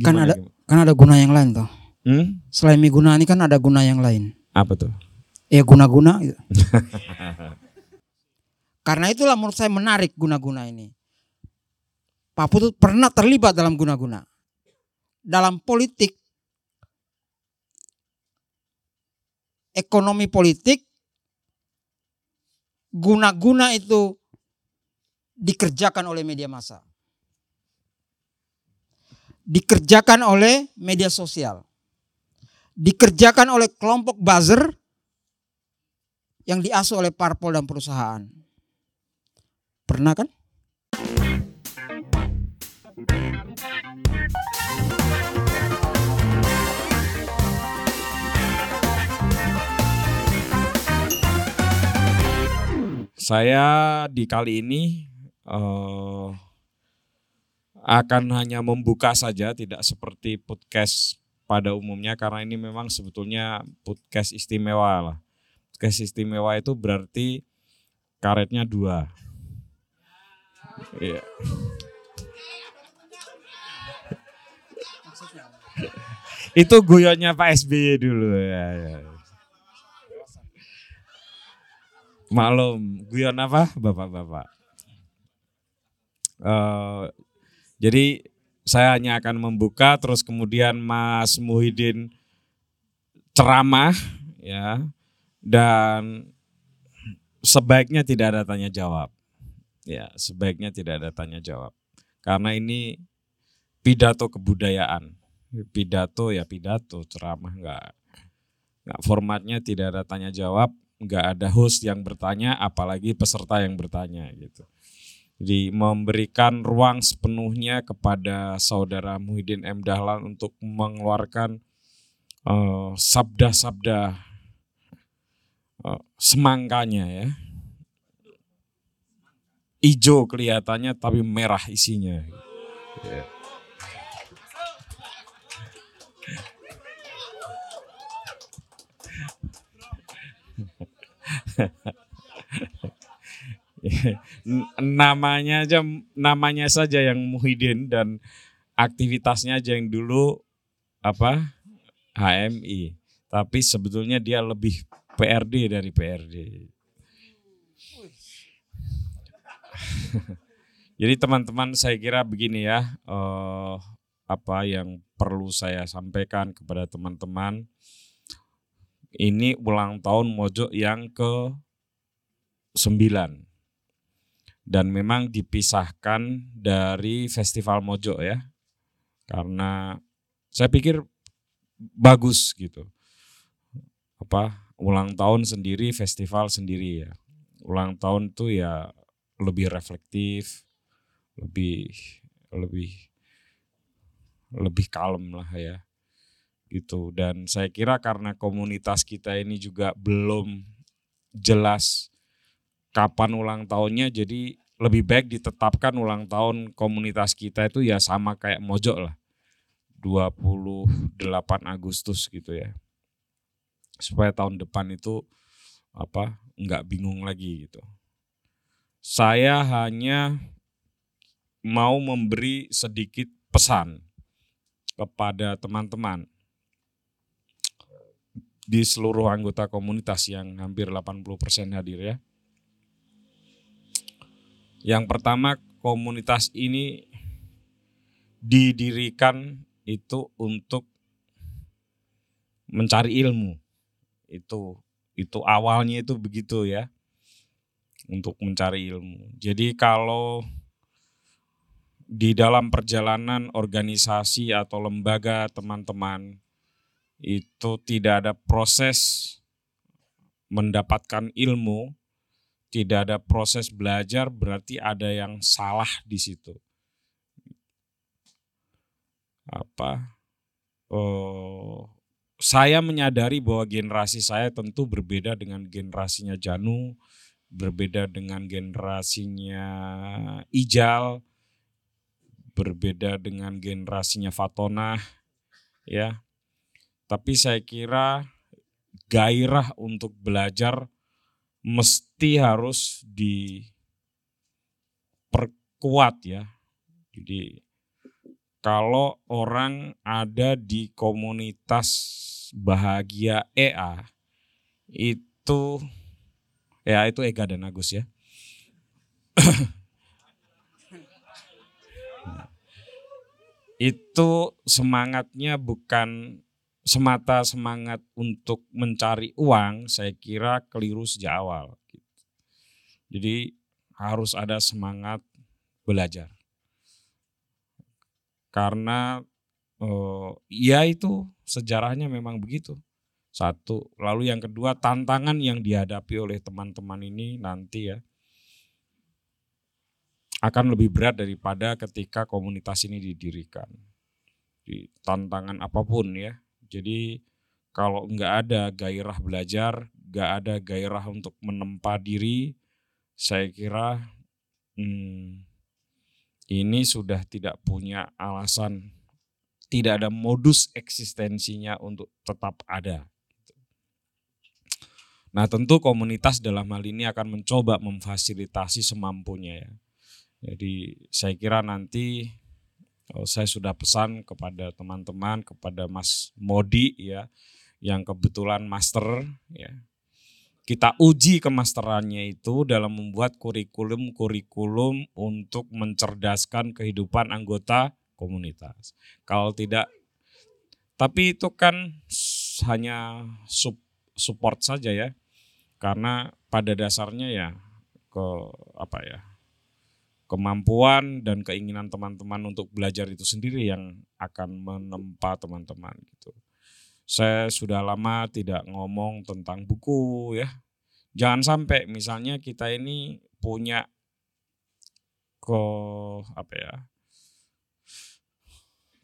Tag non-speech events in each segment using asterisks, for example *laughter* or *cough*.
Kan ada gimana? kan ada guna yang lain toh. Hmm? Selain guna ini kan ada guna yang lain. Apa tuh? Ya guna-guna gitu. *laughs* Karena itulah menurut saya menarik guna-guna ini. Pak Putut pernah terlibat dalam guna-guna. Dalam politik, ekonomi politik, guna-guna itu dikerjakan oleh media massa. Dikerjakan oleh media sosial. Dikerjakan oleh kelompok buzzer yang diasuh oleh parpol dan perusahaan. Pernah kan? Saya di kali ini eh, akan hanya membuka saja, tidak seperti podcast pada umumnya karena ini memang sebetulnya podcast istimewa lah. Podcast istimewa itu berarti karetnya dua. Iya. Itu guyonnya Pak SBY dulu ya. ya. Maklum, guyon apa bapak-bapak? Eh, jadi saya hanya akan membuka terus kemudian Mas Muhyiddin ceramah ya dan sebaiknya tidak ada tanya jawab. Ya, sebaiknya tidak ada tanya jawab. Karena ini pidato kebudayaan. Pidato ya pidato, ceramah enggak enggak formatnya tidak ada tanya jawab, enggak ada host yang bertanya apalagi peserta yang bertanya gitu. Jadi memberikan ruang sepenuhnya kepada saudara Muhyiddin M. Dahlan untuk mengeluarkan eh, sabda-sabda eh, semangkanya ya. Ijo kelihatannya tapi merah isinya. Ya. *laughs* N- *laughs* namanya aja namanya saja yang Muhyiddin dan aktivitasnya aja yang dulu apa HMI tapi sebetulnya dia lebih PRD dari PRD *laughs* jadi teman-teman saya kira begini ya eh, apa yang perlu saya sampaikan kepada teman-teman. Ini ulang tahun Mojok yang ke 9 dan memang dipisahkan dari festival Mojo ya. Karena saya pikir bagus gitu. Apa ulang tahun sendiri, festival sendiri ya. Ulang tahun tuh ya lebih reflektif, lebih lebih lebih kalem lah ya. Gitu dan saya kira karena komunitas kita ini juga belum jelas kapan ulang tahunnya jadi lebih baik ditetapkan ulang tahun komunitas kita itu ya sama kayak Mojok lah. 28 Agustus gitu ya. Supaya tahun depan itu apa nggak bingung lagi gitu. Saya hanya mau memberi sedikit pesan kepada teman-teman. Di seluruh anggota komunitas yang hampir 80% hadir ya yang pertama komunitas ini didirikan itu untuk mencari ilmu. Itu itu awalnya itu begitu ya. Untuk mencari ilmu. Jadi kalau di dalam perjalanan organisasi atau lembaga teman-teman itu tidak ada proses mendapatkan ilmu, tidak ada proses belajar berarti ada yang salah di situ. Apa? Oh, saya menyadari bahwa generasi saya tentu berbeda dengan generasinya Janu, berbeda dengan generasinya Ijal, berbeda dengan generasinya Fatona, ya. Tapi saya kira gairah untuk belajar mesti harus diperkuat ya. Jadi kalau orang ada di komunitas bahagia EA itu ya itu Ega dan Agus ya. *coughs* itu semangatnya bukan semata semangat untuk mencari uang, saya kira keliru sejak awal. Jadi harus ada semangat belajar. Karena eh, ya itu sejarahnya memang begitu. Satu, lalu yang kedua tantangan yang dihadapi oleh teman-teman ini nanti ya akan lebih berat daripada ketika komunitas ini didirikan. Di tantangan apa pun ya. Jadi kalau nggak ada gairah belajar, nggak ada gairah untuk menempa diri, saya kira hmm, ini sudah tidak punya alasan, tidak ada modus eksistensinya untuk tetap ada. Nah tentu komunitas dalam hal ini akan mencoba memfasilitasi semampunya ya. Jadi saya kira nanti saya sudah pesan kepada teman-teman, kepada Mas Modi ya, yang kebetulan master ya. Kita uji kemasterannya itu dalam membuat kurikulum-kurikulum untuk mencerdaskan kehidupan anggota komunitas. Kalau tidak, tapi itu kan hanya support saja ya karena pada dasarnya ya ke apa ya kemampuan dan keinginan teman-teman untuk belajar itu sendiri yang akan menempa teman-teman gitu. Saya sudah lama tidak ngomong tentang buku ya. Jangan sampai misalnya kita ini punya ke apa ya?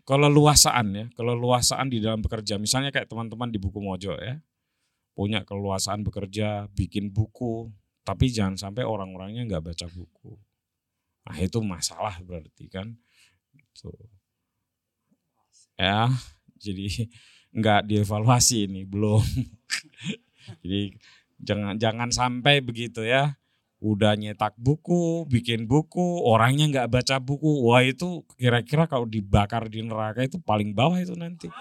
keleluasaan ya, keleluasaan di dalam bekerja. Misalnya kayak teman-teman di buku Mojo ya punya keluasaan bekerja, bikin buku, tapi jangan sampai orang-orangnya nggak baca buku. Nah itu masalah berarti kan. Gitu. Ya, jadi *laughs* nggak dievaluasi ini belum. *laughs* jadi jangan jangan sampai begitu ya. Udah nyetak buku, bikin buku, orangnya nggak baca buku. Wah itu kira-kira kalau dibakar di neraka itu paling bawah itu nanti. *laughs*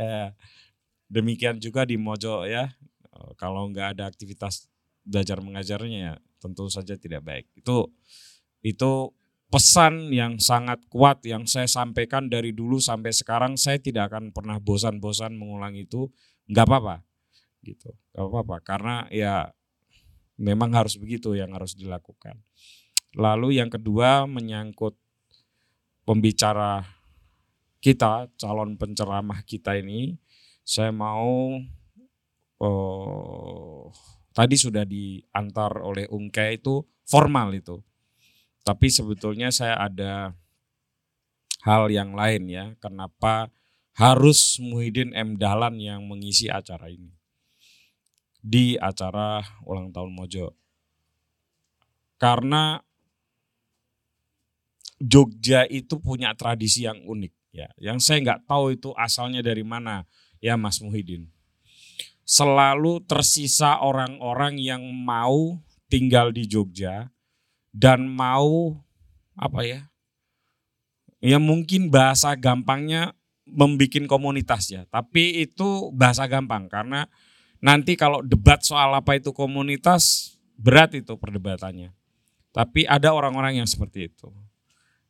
ya. Demikian juga di Mojo ya. Kalau nggak ada aktivitas belajar mengajarnya ya tentu saja tidak baik. Itu itu pesan yang sangat kuat yang saya sampaikan dari dulu sampai sekarang saya tidak akan pernah bosan-bosan mengulang itu. Nggak apa-apa gitu. Nggak apa-apa karena ya memang harus begitu yang harus dilakukan. Lalu yang kedua menyangkut pembicara kita, calon penceramah kita ini, saya mau oh, tadi sudah diantar oleh Ungke itu formal itu. Tapi sebetulnya saya ada hal yang lain ya, kenapa harus Muhyiddin M. Dahlan yang mengisi acara ini. Di acara ulang tahun Mojo. Karena Jogja itu punya tradisi yang unik Ya, yang saya nggak tahu itu asalnya dari mana, ya Mas Muhyiddin. Selalu tersisa orang-orang yang mau tinggal di Jogja dan mau apa ya? Ya mungkin bahasa gampangnya membuat komunitas ya, tapi itu bahasa gampang karena nanti kalau debat soal apa itu komunitas berat itu perdebatannya. Tapi ada orang-orang yang seperti itu.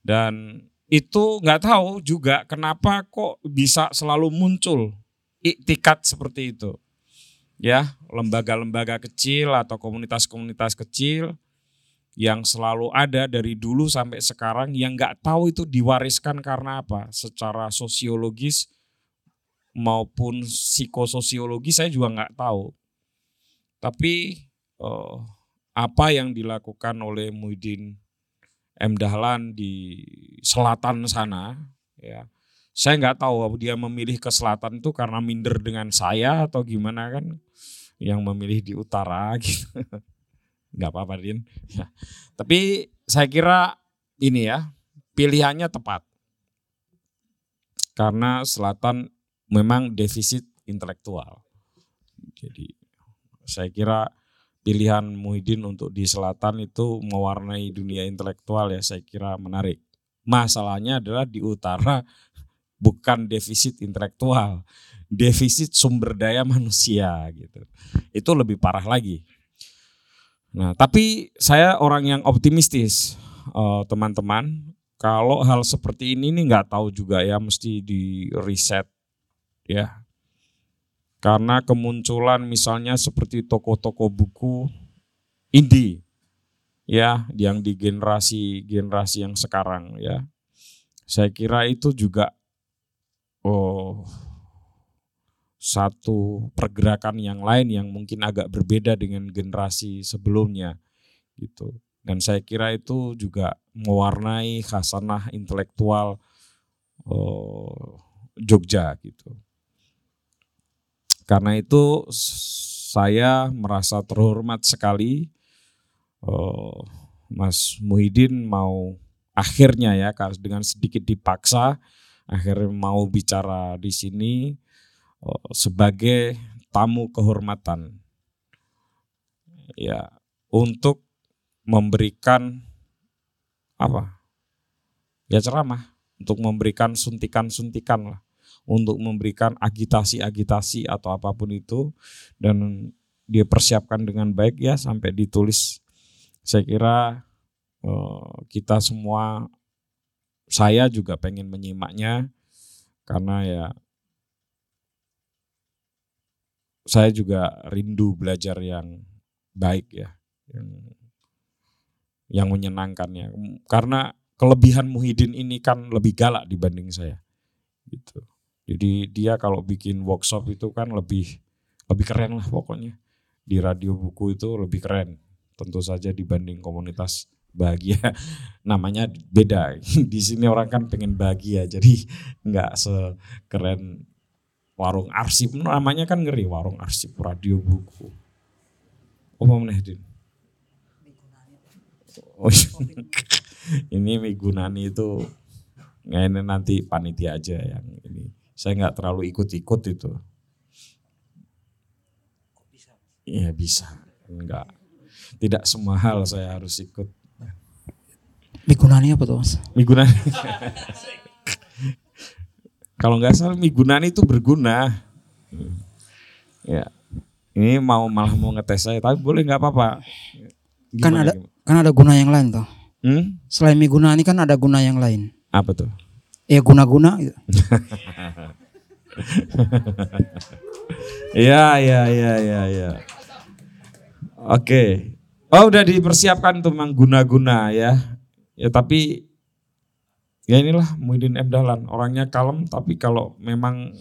Dan itu nggak tahu juga kenapa kok bisa selalu muncul iktikat seperti itu. Ya, lembaga-lembaga kecil atau komunitas-komunitas kecil yang selalu ada dari dulu sampai sekarang yang nggak tahu itu diwariskan karena apa? Secara sosiologis maupun psikososiologi saya juga nggak tahu. Tapi eh, apa yang dilakukan oleh Muhyiddin M Dahlan di selatan sana ya saya nggak tahu dia memilih ke selatan itu karena minder dengan saya atau gimana kan yang memilih di utara *laughs* gitu nggak apa-apa Din ya. tapi saya kira ini ya pilihannya tepat karena selatan memang defisit intelektual jadi saya kira pilihan Muhyiddin untuk di selatan itu mewarnai dunia intelektual ya saya kira menarik. Masalahnya adalah di utara bukan defisit intelektual, defisit sumber daya manusia gitu. Itu lebih parah lagi. Nah, tapi saya orang yang optimistis, eh, teman-teman. kalau hal seperti ini nih nggak tahu juga ya, mesti di reset ya. Karena kemunculan misalnya seperti toko-toko buku indie ya yang di generasi generasi yang sekarang ya. Saya kira itu juga oh satu pergerakan yang lain yang mungkin agak berbeda dengan generasi sebelumnya gitu. Dan saya kira itu juga mewarnai khasanah intelektual oh, Jogja gitu. Karena itu saya merasa terhormat sekali oh, Mas Muhyiddin mau akhirnya ya dengan sedikit dipaksa akhirnya mau bicara di sini oh, sebagai tamu kehormatan. Ya untuk memberikan apa? Ya ceramah untuk memberikan suntikan-suntikan lah. Untuk memberikan agitasi-agitasi atau apa pun itu dan dia persiapkan dengan baik ya sampai ditulis. Saya kira eh, kita semua saya juga pengen menyimaknya karena ya saya juga rindu belajar yang baik ya yang yang menyenangkannya. Karena kelebihan Muhyiddin ini kan lebih galak dibanding saya gitu. Jadi dia kalau bikin workshop itu kan lebih lebih keren lah pokoknya. Di radio buku itu lebih keren tentu saja dibanding komunitas bahagia. *laughs* Namanya beda. *laughs* Di sini orang kan pengen bahagia jadi *laughs* nggak sekeren warung arsip. Namanya kan ngeri warung arsip radio buku. Oh meneh oh, ini Migunani itu ini nanti panitia aja yang ini. Saya nggak terlalu ikut-ikut itu. Iya bisa. Enggak tidak semua hal saya harus ikut Migunani apa tuh mas? Migunani. Kalau nggak salah Migunani itu berguna. Ya, ini mau malah mau ngetes saya, tapi boleh nggak apa-apa. Kan ada gimana? kan ada guna yang lain tuh. Hmm? Selain Migunani kan ada guna yang lain. Apa tuh? Ya guna-guna gitu. Iya, *laughs* iya, iya, iya, iya. Oke. Oh, udah dipersiapkan tuh memang guna-guna ya. Ya tapi ya inilah Muhyiddin M. Dahlan. Orangnya kalem tapi kalau memang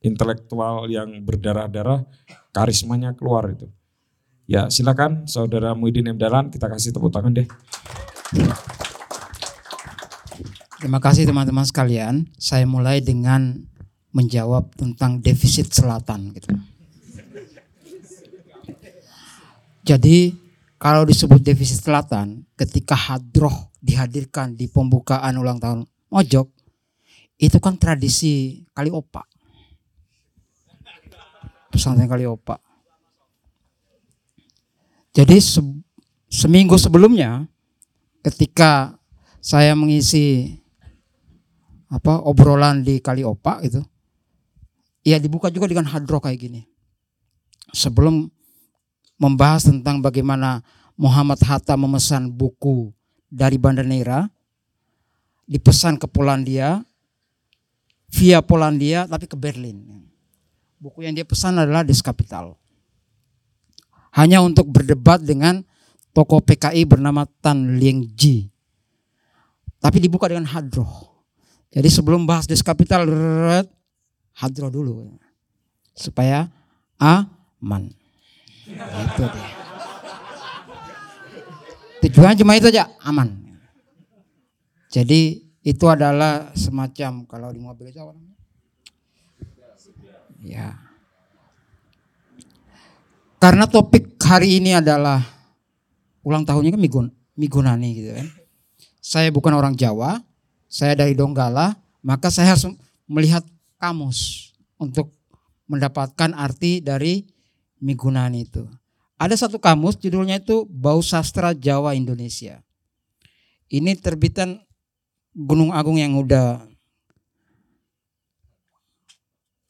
intelektual yang berdarah-darah karismanya keluar itu. Ya silakan saudara Muhyiddin M. Dahlan kita kasih tepuk tangan deh. Terima kasih teman-teman sekalian. Saya mulai dengan menjawab tentang defisit selatan gitu. Jadi kalau disebut defisit selatan ketika hadroh dihadirkan di pembukaan ulang tahun Mojok itu kan tradisi kali opak. Pesantren kali opak. Jadi se seminggu sebelumnya ketika saya mengisi apa obrolan di Kali Opak itu ya dibuka juga dengan hadroh kayak gini sebelum membahas tentang bagaimana Muhammad Hatta memesan buku dari Banda Neira dipesan ke Polandia via Polandia tapi ke Berlin buku yang dia pesan adalah Des Kapital hanya untuk berdebat dengan tokoh PKI bernama Tan Lieng Ji tapi dibuka dengan hadroh jadi sebelum bahas diskapital, hadro dulu. Supaya aman. Itu dia. Tujuan cuma itu aja, aman. Jadi itu adalah semacam kalau di mobil itu apa? Ya. Karena topik hari ini adalah ulang tahunnya kan Migun, Migunani gitu kan. Saya bukan orang Jawa, saya dari Donggala, maka saya harus melihat kamus untuk mendapatkan arti dari migunan itu. ada satu kamus judulnya itu Bau Sastra Jawa Indonesia. Ini terbitan Gunung Agung yang udah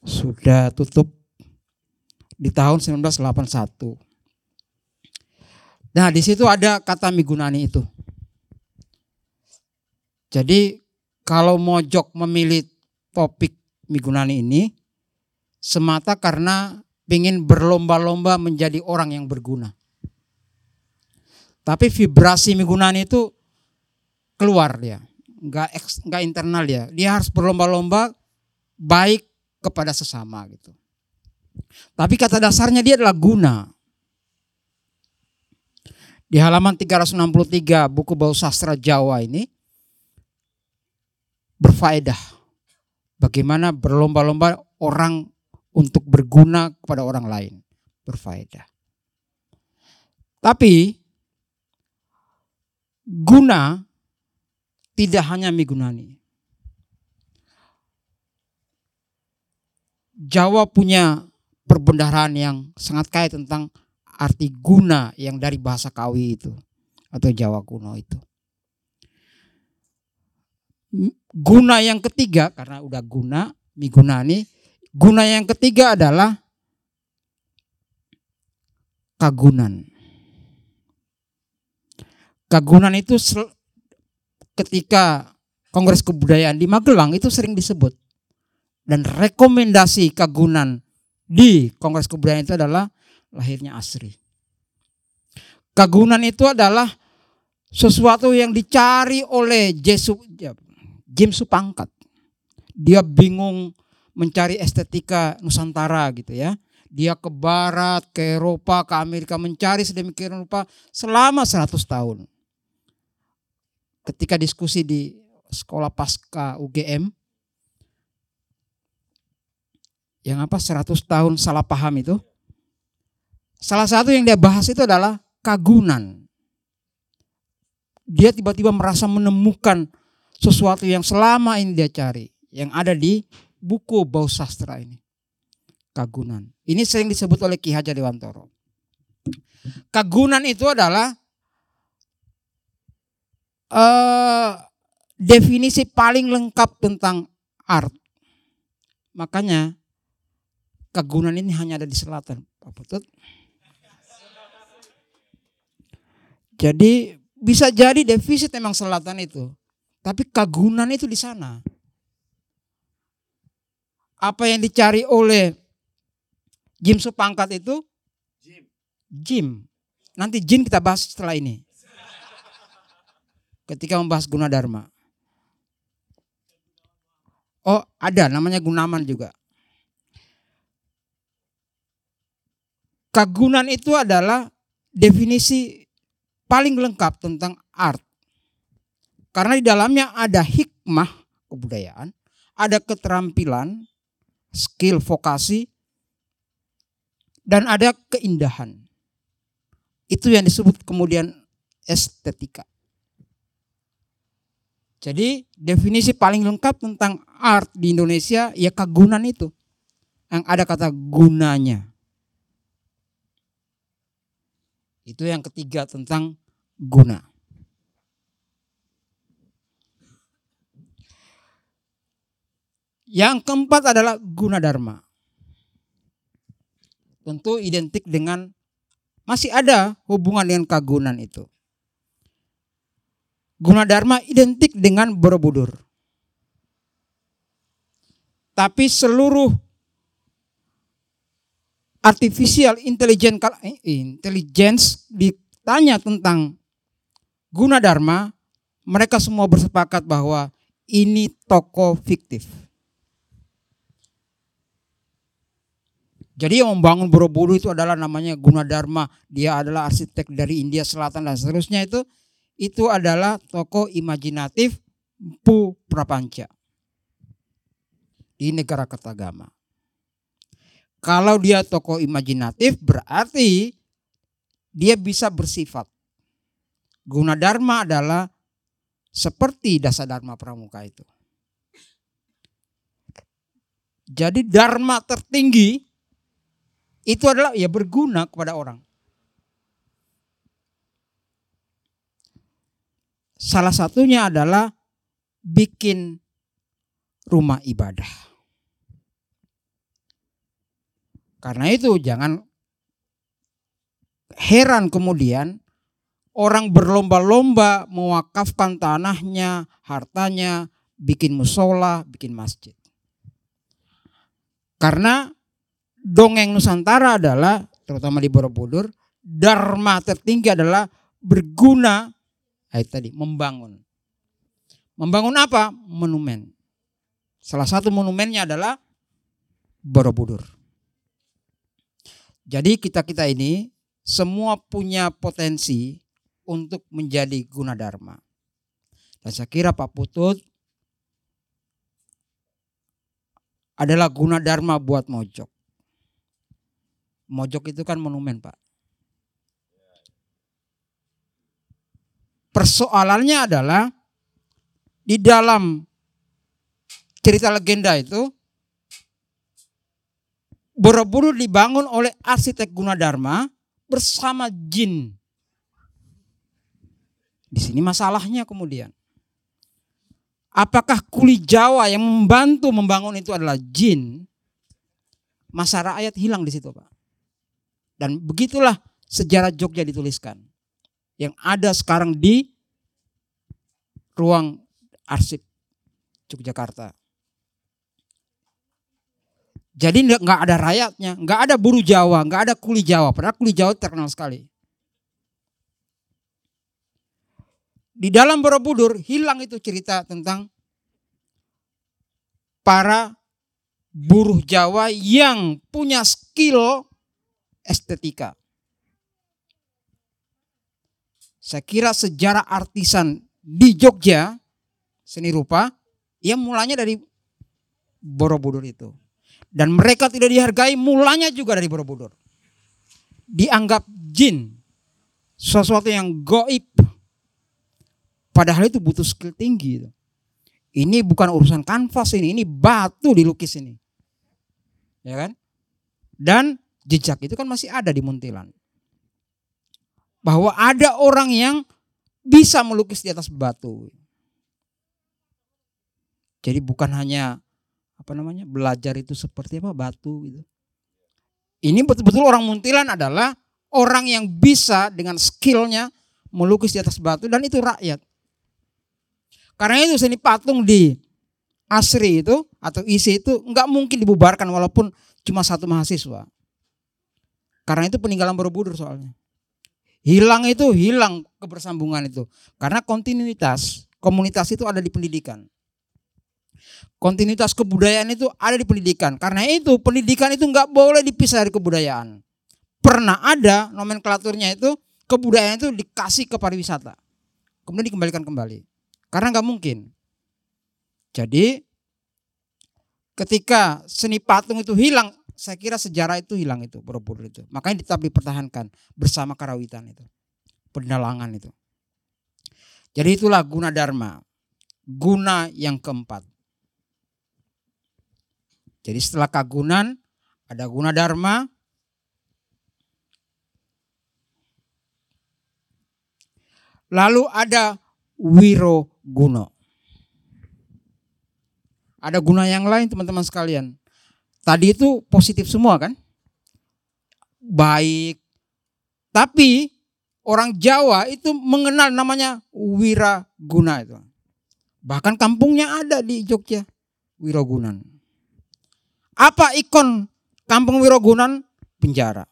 sudah tutup di tahun 1981. Nah, di situ ada kata Migunani itu. Jadi kalau Mojok memilih topik Migunani ini semata karena ingin berlomba-lomba menjadi orang yang berguna. Tapi vibrasi Migunani itu keluar dia, nggak nggak internal dia. Dia harus berlomba-lomba baik kepada sesama gitu. Tapi kata dasarnya dia adalah guna. Di halaman 363 buku Bau Sastra Jawa ini berfaedah. Bagaimana berlomba-lomba orang untuk berguna kepada orang lain. Berfaedah. Tapi guna tidak hanya migunani. Jawa punya perbendaharaan yang sangat kaya tentang arti guna yang dari bahasa Kawi itu atau Jawa kuno itu. Guna yang ketiga karena udah guna, migunani, guna yang ketiga adalah kagunan. Kagunan itu ketika Kongres Kebudayaan di Magelang itu sering disebut. Dan rekomendasi kagunan di Kongres Kebudayaan itu adalah lahirnya Asri. Kagunan itu adalah sesuatu yang dicari oleh Jesu, James Supangkat. Dia bingung mencari estetika Nusantara gitu ya. Dia ke barat, ke Eropa, ke Amerika mencari sedemikian rupa selama 100 tahun. Ketika diskusi di sekolah pasca UGM, yang apa 100 tahun salah paham itu, Salah satu yang dia bahas itu adalah kagunan. Dia tiba-tiba merasa menemukan sesuatu yang selama ini dia cari. Yang ada di buku bau sastra ini. Kagunan. Ini sering disebut oleh Ki Hajar Dewantoro. Kagunan itu adalah uh, definisi paling lengkap tentang art. Makanya kagunan ini hanya ada di selatan. Pak Putut. Jadi bisa jadi defisit memang selatan itu. Tapi kagunan itu di sana. Apa yang dicari oleh Jim Supangkat itu? Jim. Jim. Nanti Jin kita bahas setelah ini. Ketika membahas guna dharma. Oh ada namanya gunaman juga. Kagunan itu adalah definisi paling lengkap tentang art. Karena di dalamnya ada hikmah kebudayaan, ada keterampilan, skill vokasi, dan ada keindahan. Itu yang disebut kemudian estetika. Jadi definisi paling lengkap tentang art di Indonesia ya kagunan itu. Yang ada kata gunanya. Itu yang ketiga tentang guna. Yang keempat adalah guna dharma. Tentu identik dengan masih ada hubungan dengan kagunan itu. Guna dharma identik dengan Borobudur. Tapi seluruh artificial intelligence eh, intelligence ditanya tentang guna dharma, mereka semua bersepakat bahwa ini toko fiktif. Jadi yang membangun Borobudur itu adalah namanya Guna Dharma. Dia adalah arsitek dari India Selatan dan seterusnya itu. Itu adalah toko imajinatif Pu Prapanca. Di negara Kertagama. Kalau dia tokoh imajinatif berarti dia bisa bersifat. Guna Dharma adalah seperti dasar Dharma Pramuka itu. Jadi Dharma tertinggi itu adalah ya berguna kepada orang. Salah satunya adalah bikin rumah ibadah. Karena itu jangan heran kemudian orang berlomba-lomba mewakafkan tanahnya, hartanya, bikin musola, bikin masjid. Karena dongeng Nusantara adalah terutama di Borobudur, dharma tertinggi adalah berguna ayat tadi membangun. Membangun apa? Monumen. Salah satu monumennya adalah Borobudur. Jadi kita-kita ini semua punya potensi untuk menjadi guna dharma. Dan saya kira Pak Putut adalah guna dharma buat Mojok. Mojok itu kan monumen Pak. Persoalannya adalah di dalam cerita legenda itu Borobudur dibangun oleh arsitek Gunadarma bersama jin. Di sini masalahnya kemudian. Apakah kuli Jawa yang membantu membangun itu adalah jin? Masa rakyat hilang di situ, Pak. Dan begitulah sejarah Jogja dituliskan. Yang ada sekarang di ruang arsip Yogyakarta. Jadi nggak ada rakyatnya, nggak ada buruh Jawa, nggak ada kuli Jawa. Padahal kuli Jawa terkenal sekali. Di dalam Borobudur hilang itu cerita tentang para buruh Jawa yang punya skill estetika. Saya kira sejarah artisan di Jogja seni rupa yang mulanya dari Borobudur itu. Dan mereka tidak dihargai mulanya juga dari Borobudur. Dianggap jin. Sesuatu yang goib. Padahal itu butuh skill tinggi. Ini bukan urusan kanvas ini. Ini batu dilukis ini. Ya kan? Dan jejak itu kan masih ada di Muntilan. Bahwa ada orang yang bisa melukis di atas batu. Jadi bukan hanya apa namanya belajar itu seperti apa batu gitu. Ini betul-betul orang Muntilan adalah orang yang bisa dengan skillnya melukis di atas batu dan itu rakyat. Karena itu seni patung di Asri itu atau isi itu nggak mungkin dibubarkan walaupun cuma satu mahasiswa. Karena itu peninggalan Borobudur soalnya. Hilang itu hilang kebersambungan itu. Karena kontinuitas komunitas itu ada di pendidikan. Kontinuitas kebudayaan itu ada di pendidikan. Karena itu pendidikan itu nggak boleh dipisah dari kebudayaan. Pernah ada nomenklaturnya itu kebudayaan itu dikasih ke pariwisata. Kemudian dikembalikan kembali. Karena nggak mungkin. Jadi ketika seni patung itu hilang, saya kira sejarah itu hilang itu Borobudur itu. Makanya tetap dipertahankan bersama karawitan itu. Pendalangan itu. Jadi itulah guna dharma. Guna yang keempat. Jadi setelah kagunan ada guna dharma. Lalu ada wiro guno. Ada guna yang lain teman-teman sekalian. Tadi itu positif semua kan? Baik. Tapi orang Jawa itu mengenal namanya wiraguna itu. Bahkan kampungnya ada di Jogja, Wirogunan. Apa ikon Kampung Wirogunan? Penjara.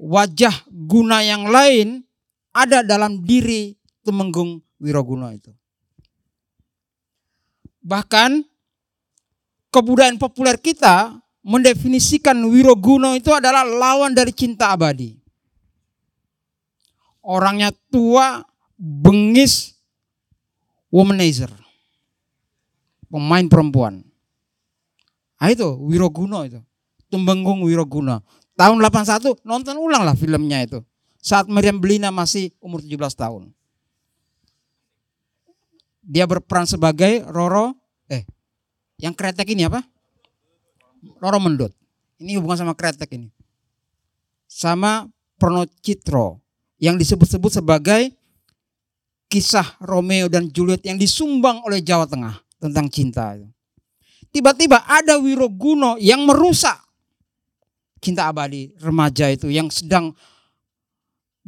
Wajah guna yang lain ada dalam diri Tumenggung Wiroguna itu. Bahkan kebudayaan populer kita mendefinisikan Wiroguno itu adalah lawan dari cinta abadi. Orangnya tua, bengis, womanizer pemain perempuan. Ah itu Wiroguno itu. Tumenggung Wiroguno. Tahun 81 nonton ulang lah filmnya itu. Saat Meriam Belina masih umur 17 tahun. Dia berperan sebagai Roro eh yang kretek ini apa? Roro Mendut. Ini hubungan sama kretek ini. Sama Prono Citro. yang disebut-sebut sebagai kisah Romeo dan Juliet yang disumbang oleh Jawa Tengah tentang cinta. Tiba-tiba ada Wiroguno yang merusak cinta abadi remaja itu yang sedang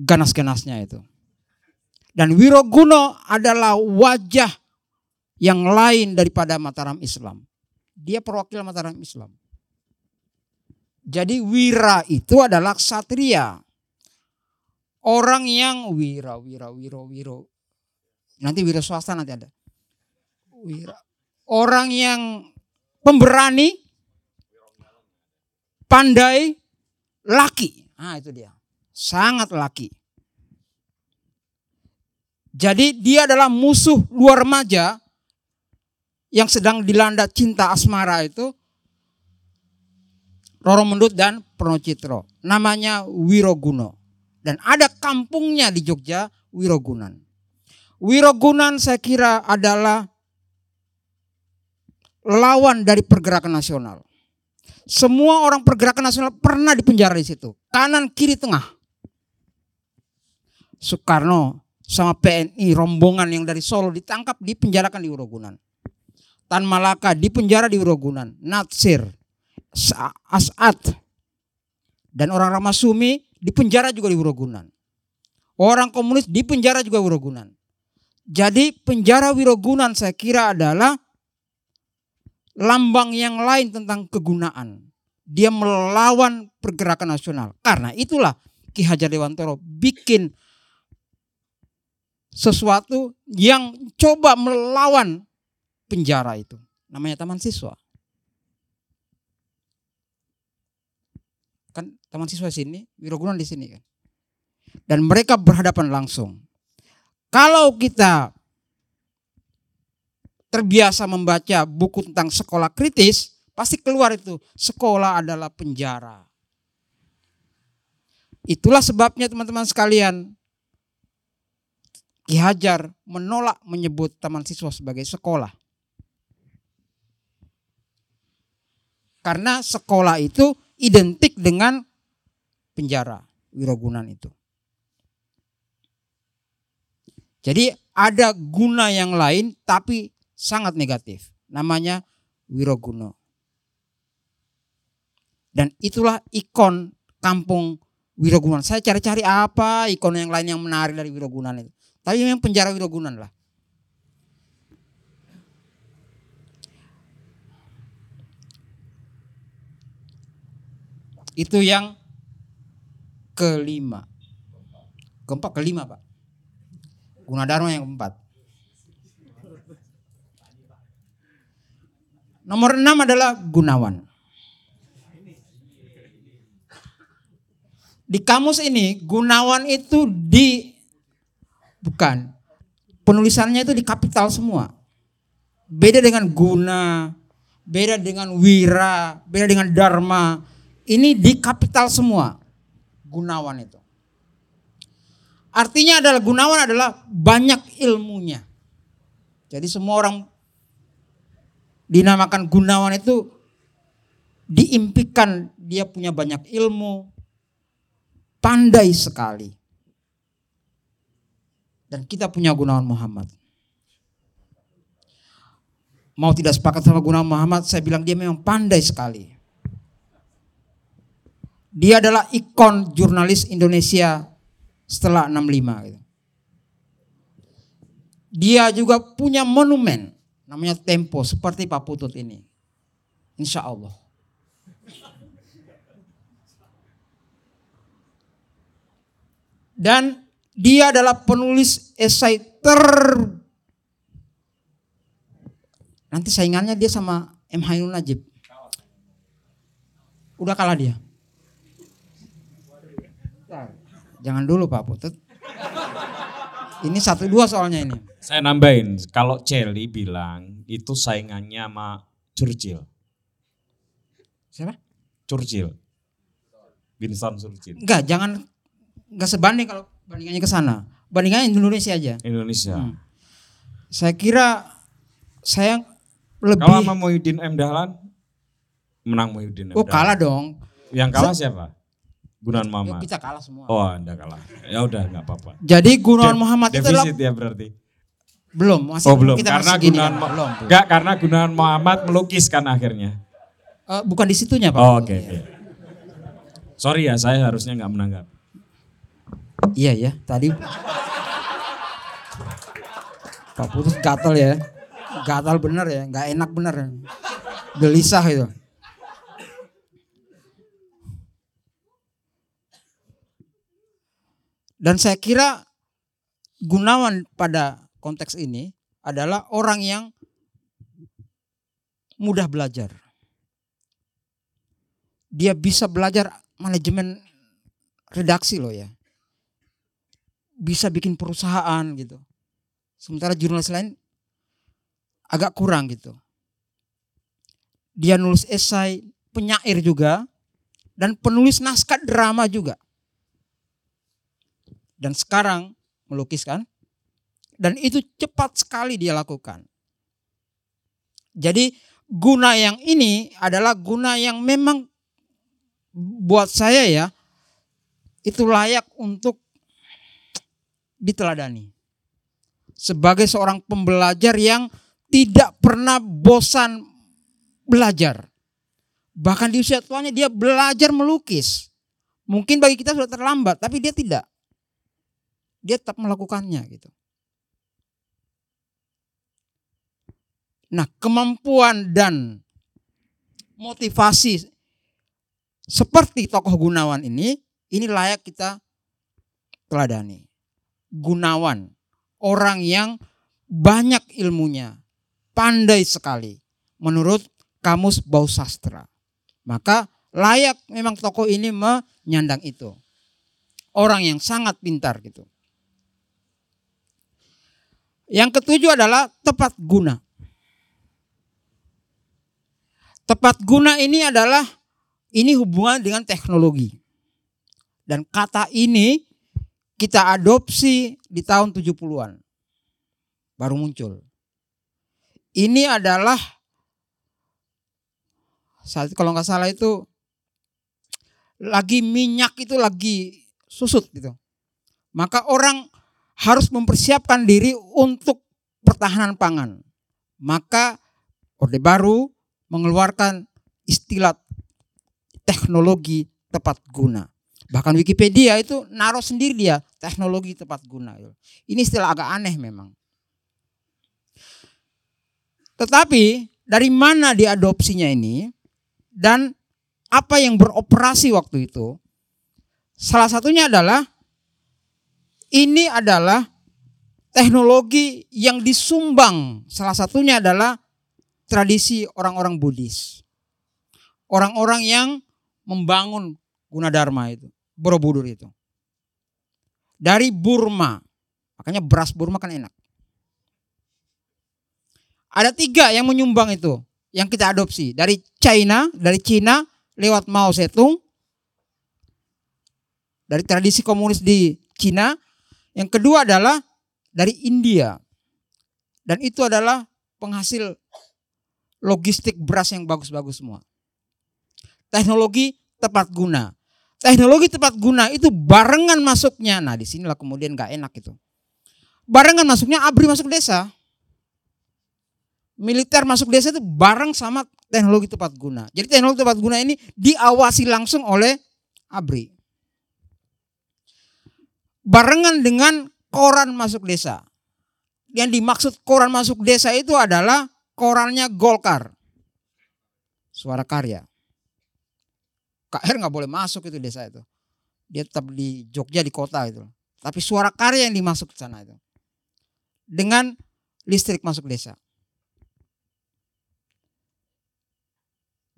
ganas-ganasnya itu. Dan Wiroguno adalah wajah yang lain daripada Mataram Islam. Dia perwakilan Mataram Islam. Jadi wira itu adalah satria. Orang yang wira, wira, wiro, wiro. Nanti wira swasta nanti ada. Wira. Orang yang pemberani, pandai, laki. Nah itu dia. Sangat laki. Jadi dia adalah musuh luar remaja yang sedang dilanda cinta asmara itu Roro Mendut dan Pronocitro. Namanya Wiroguno. Dan ada kampungnya di Jogja, Wirogunan. Wirogunan saya kira adalah lawan dari pergerakan nasional. Semua orang pergerakan nasional pernah dipenjara di situ. Kanan, kiri, tengah. Soekarno sama PNI rombongan yang dari Solo ditangkap dipenjarakan di Wirogunan. Tan Malaka dipenjara di Wirogunan. Natsir, As'ad dan orang Ramasumi dipenjara juga di Wirogunan. Orang komunis dipenjara juga Wirogunan. Jadi penjara Wirogunan saya kira adalah lambang yang lain tentang kegunaan. Dia melawan pergerakan nasional. Karena itulah Ki Hajar Dewantoro bikin sesuatu yang coba melawan penjara itu. Namanya Taman Siswa. Kan Taman Siswa sini, Wirogunan di sini kan. Dan mereka berhadapan langsung. Kalau kita terbiasa membaca buku tentang sekolah kritis, pasti keluar itu sekolah adalah penjara. Itulah sebabnya teman-teman sekalian, Ki Hajar menolak menyebut taman siswa sebagai sekolah. Karena sekolah itu identik dengan penjara, wirogunan itu. Jadi ada guna yang lain tapi sangat negatif. Namanya Wiroguno. Dan itulah ikon kampung Wirogunan. Saya cari-cari apa ikon yang lain yang menarik dari Wirogunan itu. Tapi memang penjara Wirogunan lah. Itu yang kelima. Keempat, kelima Pak. Gunadarma yang keempat. Nomor enam adalah Gunawan. Di kamus ini Gunawan itu di bukan penulisannya itu di kapital semua. Beda dengan guna, beda dengan wira, beda dengan dharma. Ini di kapital semua. Gunawan itu. Artinya adalah Gunawan adalah banyak ilmunya. Jadi semua orang dinamakan Gunawan itu diimpikan dia punya banyak ilmu, pandai sekali. Dan kita punya Gunawan Muhammad. Mau tidak sepakat sama Gunawan Muhammad, saya bilang dia memang pandai sekali. Dia adalah ikon jurnalis Indonesia setelah 65 gitu. Dia juga punya monumen namanya tempo seperti Pak Putut ini. Insya Allah. Dan dia adalah penulis esai ter Nanti saingannya dia sama M. Hainul Najib. Udah kalah dia. Jangan dulu Pak Putut. Ini satu dua soalnya ini. Saya nambahin, kalau Celi bilang itu saingannya sama Churchill. Siapa? Churchill. Winston Churchill. Enggak, jangan enggak sebanding kalau bandingannya ke sana. Bandingannya Indonesia aja. Indonesia. Hmm. Saya kira saya lebih Kalau sama Muhyiddin M Dahlan menang Muhyiddin M Oh, Dahlan. kalah dong. Yang kalah siapa? Gunawan Muhammad. Kita kalah semua. Oh, Anda kalah. Ya udah nggak apa-apa. Jadi Gunawan Muhammad itu Defisit ya berarti. belum masih Oh, belum. kita Karena masih Gunawan kan. Belum. Enggak, karena Gunawan Muhammad melukiskan akhirnya. Eh, bukan di situnya, Pak. Oh, Oke, oke. Sorry ya, saya harusnya nggak menanggap. Iya ya, tadi Pak Putus gatal ya. Gatal bener ya, nggak enak bener. Gelisah itu. Dan saya kira Gunawan pada konteks ini adalah orang yang mudah belajar. Dia bisa belajar manajemen redaksi loh ya bisa bikin perusahaan gitu. Sementara jurnalis lain agak kurang gitu. Dia nulis esai, penyair juga, dan penulis naskah drama juga. Dan sekarang melukiskan, dan itu cepat sekali dia lakukan. Jadi guna yang ini adalah guna yang memang buat saya ya, itu layak untuk diteladani. Sebagai seorang pembelajar yang tidak pernah bosan belajar. Bahkan di usia tuanya dia belajar melukis. Mungkin bagi kita sudah terlambat, tapi dia tidak. Dia tetap melakukannya gitu. Nah, kemampuan dan motivasi seperti tokoh Gunawan ini, ini layak kita teladani. Gunawan, orang yang banyak ilmunya, pandai sekali menurut kamus bau sastra. Maka layak memang tokoh ini menyandang itu. Orang yang sangat pintar gitu. Yang ketujuh adalah tepat guna. Tepat guna ini adalah ini hubungan dengan teknologi. Dan kata ini kita adopsi di tahun 70-an. Baru muncul. Ini adalah saat kalau nggak salah itu lagi minyak itu lagi susut gitu. Maka orang harus mempersiapkan diri untuk pertahanan pangan. Maka Orde Baru mengeluarkan istilah teknologi tepat guna. Bahkan Wikipedia itu naruh sendiri dia teknologi tepat guna. Ini istilah agak aneh memang. Tetapi dari mana diadopsinya ini dan apa yang beroperasi waktu itu? Salah satunya adalah ini adalah teknologi yang disumbang. Salah satunya adalah tradisi orang-orang Buddhis. Orang-orang yang membangun Gunadarma itu, Borobudur itu. Dari Burma. Makanya beras Burma kan enak. Ada tiga yang menyumbang itu. Yang kita adopsi. Dari China, dari Cina lewat Mao Zedong. Dari tradisi komunis di Cina. Yang kedua adalah dari India. Dan itu adalah penghasil logistik beras yang bagus-bagus semua. Teknologi tepat guna. Teknologi tepat guna itu barengan masuknya. Nah di sinilah kemudian gak enak itu. Barengan masuknya ABRI masuk desa. Militer masuk desa itu bareng sama teknologi tepat guna. Jadi teknologi tepat guna ini diawasi langsung oleh ABRI. Barengan dengan koran masuk desa. Yang dimaksud koran masuk desa itu adalah korannya Golkar. Suara karya. KR nggak boleh masuk itu desa itu. Dia tetap di Jogja di kota itu. Tapi suara karya yang dimasuk ke sana itu. Dengan listrik masuk desa.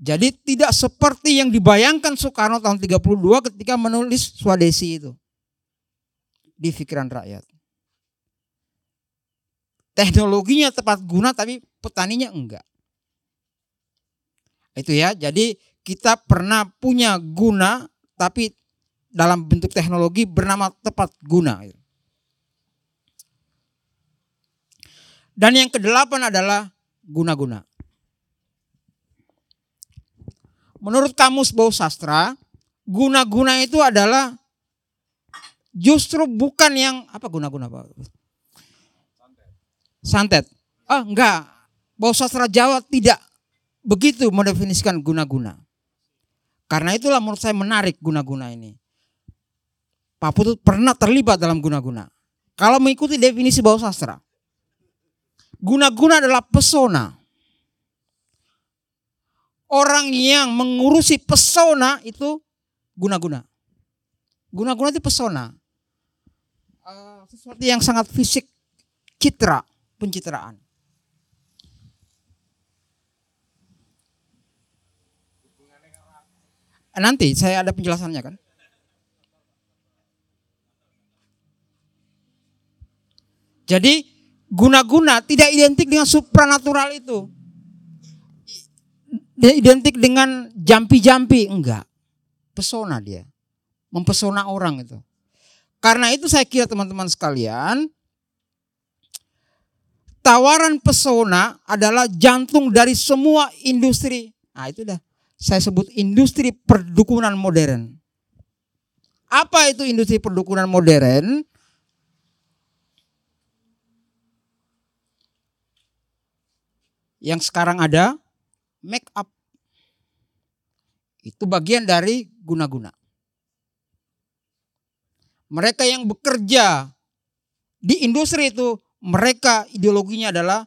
Jadi tidak seperti yang dibayangkan Soekarno tahun 32 ketika menulis Swadesi itu. Di pikiran rakyat. Teknologinya tepat guna tapi petaninya enggak. Itu ya. Jadi kita pernah punya guna tapi dalam bentuk teknologi bernama tepat guna. Dan yang kedelapan adalah guna-guna. Menurut kamus bau sastra, guna-guna itu adalah justru bukan yang apa guna-guna Pak? Santet. Ah, enggak. Bahasa sastra Jawa tidak begitu mendefinisikan guna-guna. Karena itulah menurut saya menarik guna-guna ini. Pak Putut pernah terlibat dalam guna-guna. Kalau mengikuti definisi bahasa sastra. Guna-guna adalah pesona. Orang yang mengurusi pesona itu guna-guna. Guna-guna itu pesona. Sesuatu yang sangat fisik, citra, pencitraan. Nanti saya ada penjelasannya kan. Jadi guna-guna tidak identik dengan supranatural itu. Dia identik dengan jampi-jampi, enggak. Pesona dia. Mempesona orang itu. Karena itu saya kira teman-teman sekalian, tawaran pesona adalah jantung dari semua industri. Nah itu dah. Saya sebut industri perdukunan modern. Apa itu industri perdukunan modern? Yang sekarang ada make up. Itu bagian dari guna-guna. Mereka yang bekerja di industri itu, mereka ideologinya adalah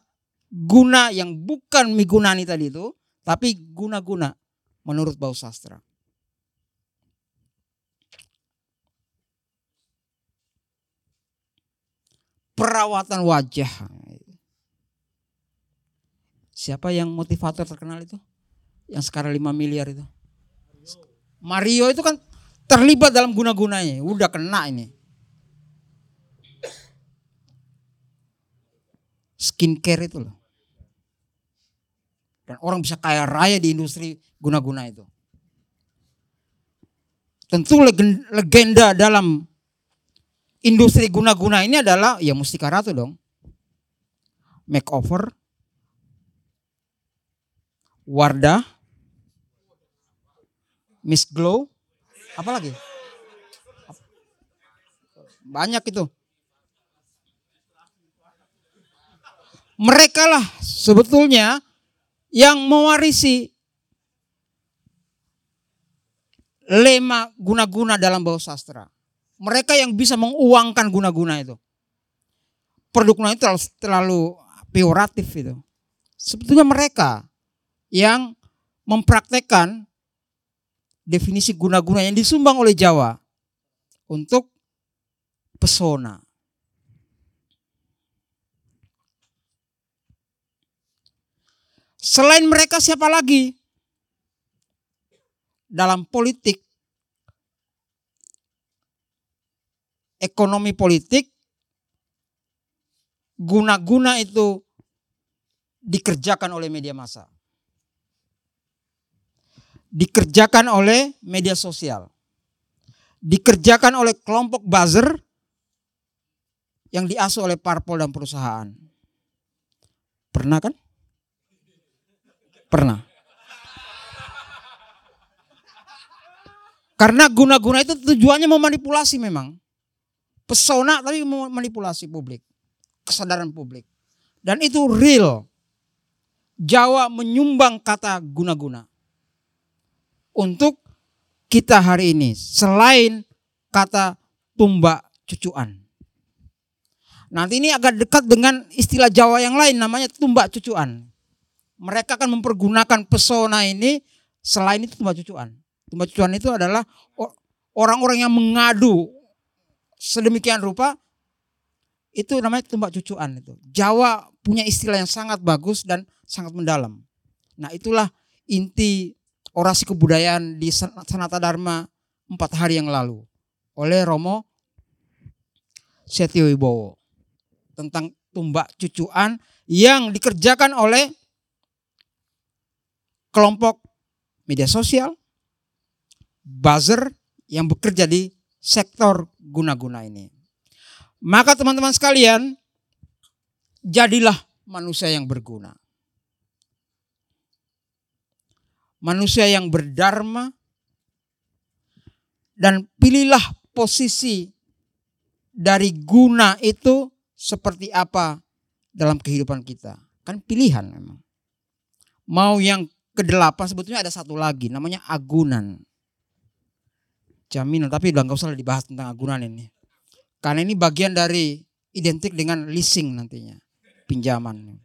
guna yang bukan migunani tadi itu, tapi guna-guna menurut bau sastra. Perawatan wajah. Siapa yang motivator terkenal itu? Yang sekarang 5 miliar itu. Mario itu kan terlibat dalam guna-gunanya. Udah kena ini. Skincare itu loh. Dan orang bisa kaya raya di industri guna-guna itu. Tentu legenda dalam industri guna-guna ini adalah ya Mustika Ratu dong. Makeover, Wardah, Miss Glow, apa lagi? Banyak itu. Mereka lah sebetulnya yang mewarisi lema guna-guna dalam bahasa sastra. Mereka yang bisa menguangkan guna-guna itu. Produk itu terlalu, terlalu peoratif itu. Sebetulnya mereka yang mempraktekkan definisi guna-guna yang disumbang oleh Jawa untuk pesona. Selain mereka siapa lagi? Dalam politik, ekonomi politik, guna-guna itu dikerjakan oleh media massa. Dikerjakan oleh media sosial. Dikerjakan oleh kelompok buzzer yang diasuh oleh parpol dan perusahaan. Pernah kan? Pernah. Karena guna-guna itu tujuannya memanipulasi memang. Pesona tapi memanipulasi publik. Kesadaran publik. Dan itu real. Jawa menyumbang kata guna-guna. Untuk kita hari ini. Selain kata tumbak cucuan. Nanti ini agak dekat dengan istilah Jawa yang lain namanya tumbak cucuan mereka akan mempergunakan pesona ini selain itu tumbak cucuan. Tumbak cucuan itu adalah orang-orang yang mengadu sedemikian rupa itu namanya tumbak cucuan itu. Jawa punya istilah yang sangat bagus dan sangat mendalam. Nah itulah inti orasi kebudayaan di Sanata Dharma empat hari yang lalu oleh Romo Setio Wibowo tentang tumbak cucuan yang dikerjakan oleh kelompok media sosial, buzzer yang bekerja di sektor guna-guna ini. Maka teman-teman sekalian, jadilah manusia yang berguna. Manusia yang berdharma, dan pilihlah posisi dari guna itu seperti apa dalam kehidupan kita. Kan pilihan memang. Mau yang kedelapan sebetulnya ada satu lagi namanya agunan. Jaminan tapi udah nggak usah dibahas tentang agunan ini. Karena ini bagian dari identik dengan leasing nantinya. Pinjaman.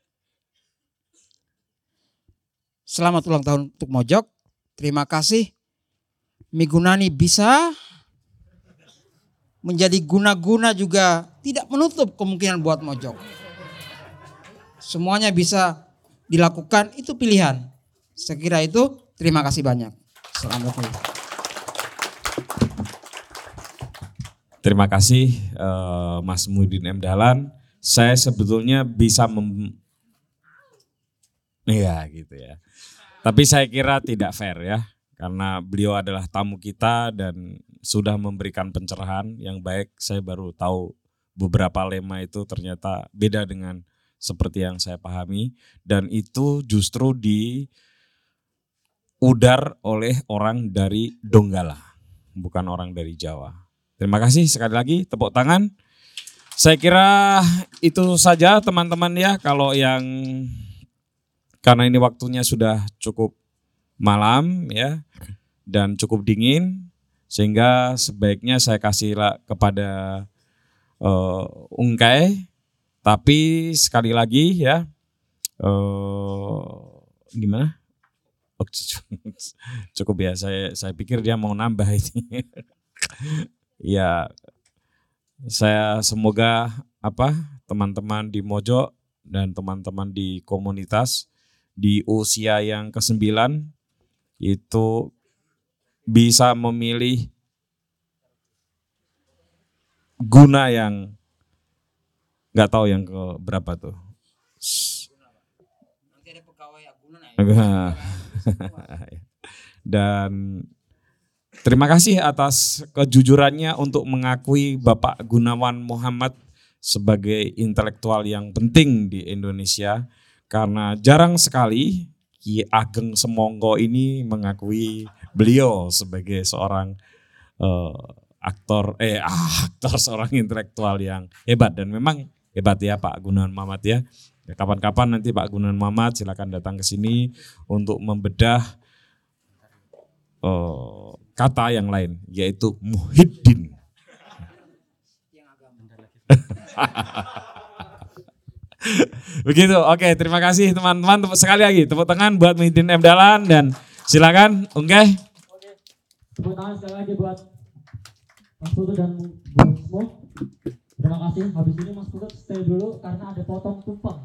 Selamat ulang tahun untuk Mojok. Terima kasih. Migunani bisa menjadi guna-guna juga tidak menutup kemungkinan buat Mojok. Semuanya bisa dilakukan itu pilihan. Saya kira itu terima kasih banyak. Assalamualaikum. Terima kasih uh, Mas Mudin M Dahlan. Saya sebetulnya bisa mem Iya gitu ya. Tapi saya kira tidak fair ya. Karena beliau adalah tamu kita dan sudah memberikan pencerahan yang baik. Saya baru tahu beberapa lema itu ternyata beda dengan seperti yang saya pahami. Dan itu justru di udar oleh orang dari Donggala, bukan orang dari Jawa. Terima kasih sekali lagi, tepuk tangan. Saya kira itu saja teman-teman ya kalau yang karena ini waktunya sudah cukup malam ya dan cukup dingin sehingga sebaiknya saya kasih kepada uh, Ungkai. Tapi sekali lagi ya uh, gimana? Oh, *laughs* cukup ya saya saya pikir dia mau nambah ini. *laughs* Ya saya semoga apa teman-teman di Mojo dan teman-teman di komunitas di usia yang ke-9 itu bisa memilih guna yang nggak tahu yang ke berapa tuh. *laughs* Dan terima kasih atas kejujurannya untuk mengakui Bapak Gunawan Muhammad sebagai intelektual yang penting di Indonesia karena jarang sekali Ki Ageng Semongko ini mengakui beliau sebagai seorang uh, aktor eh *laughs* ah, aktor seorang intelektual yang hebat dan memang hebat ya Pak Gunawan Mamat ya. ya. Kapan-kapan nanti Pak Gunawan Mamat silakan datang ke sini untuk membedah uh, kata yang lain yaitu Muhyiddin. *laughs* *laughs* Begitu. Oke, terima kasih teman-teman. Sekali lagi tepuk tangan buat Muhyiddin M Dalan dan silakan Oke. Tepuk tangan sekali lagi buat Mas Putu dan Bu. Terima kasih. Habis ini Mas Putu stay dulu karena ada potong tumpeng.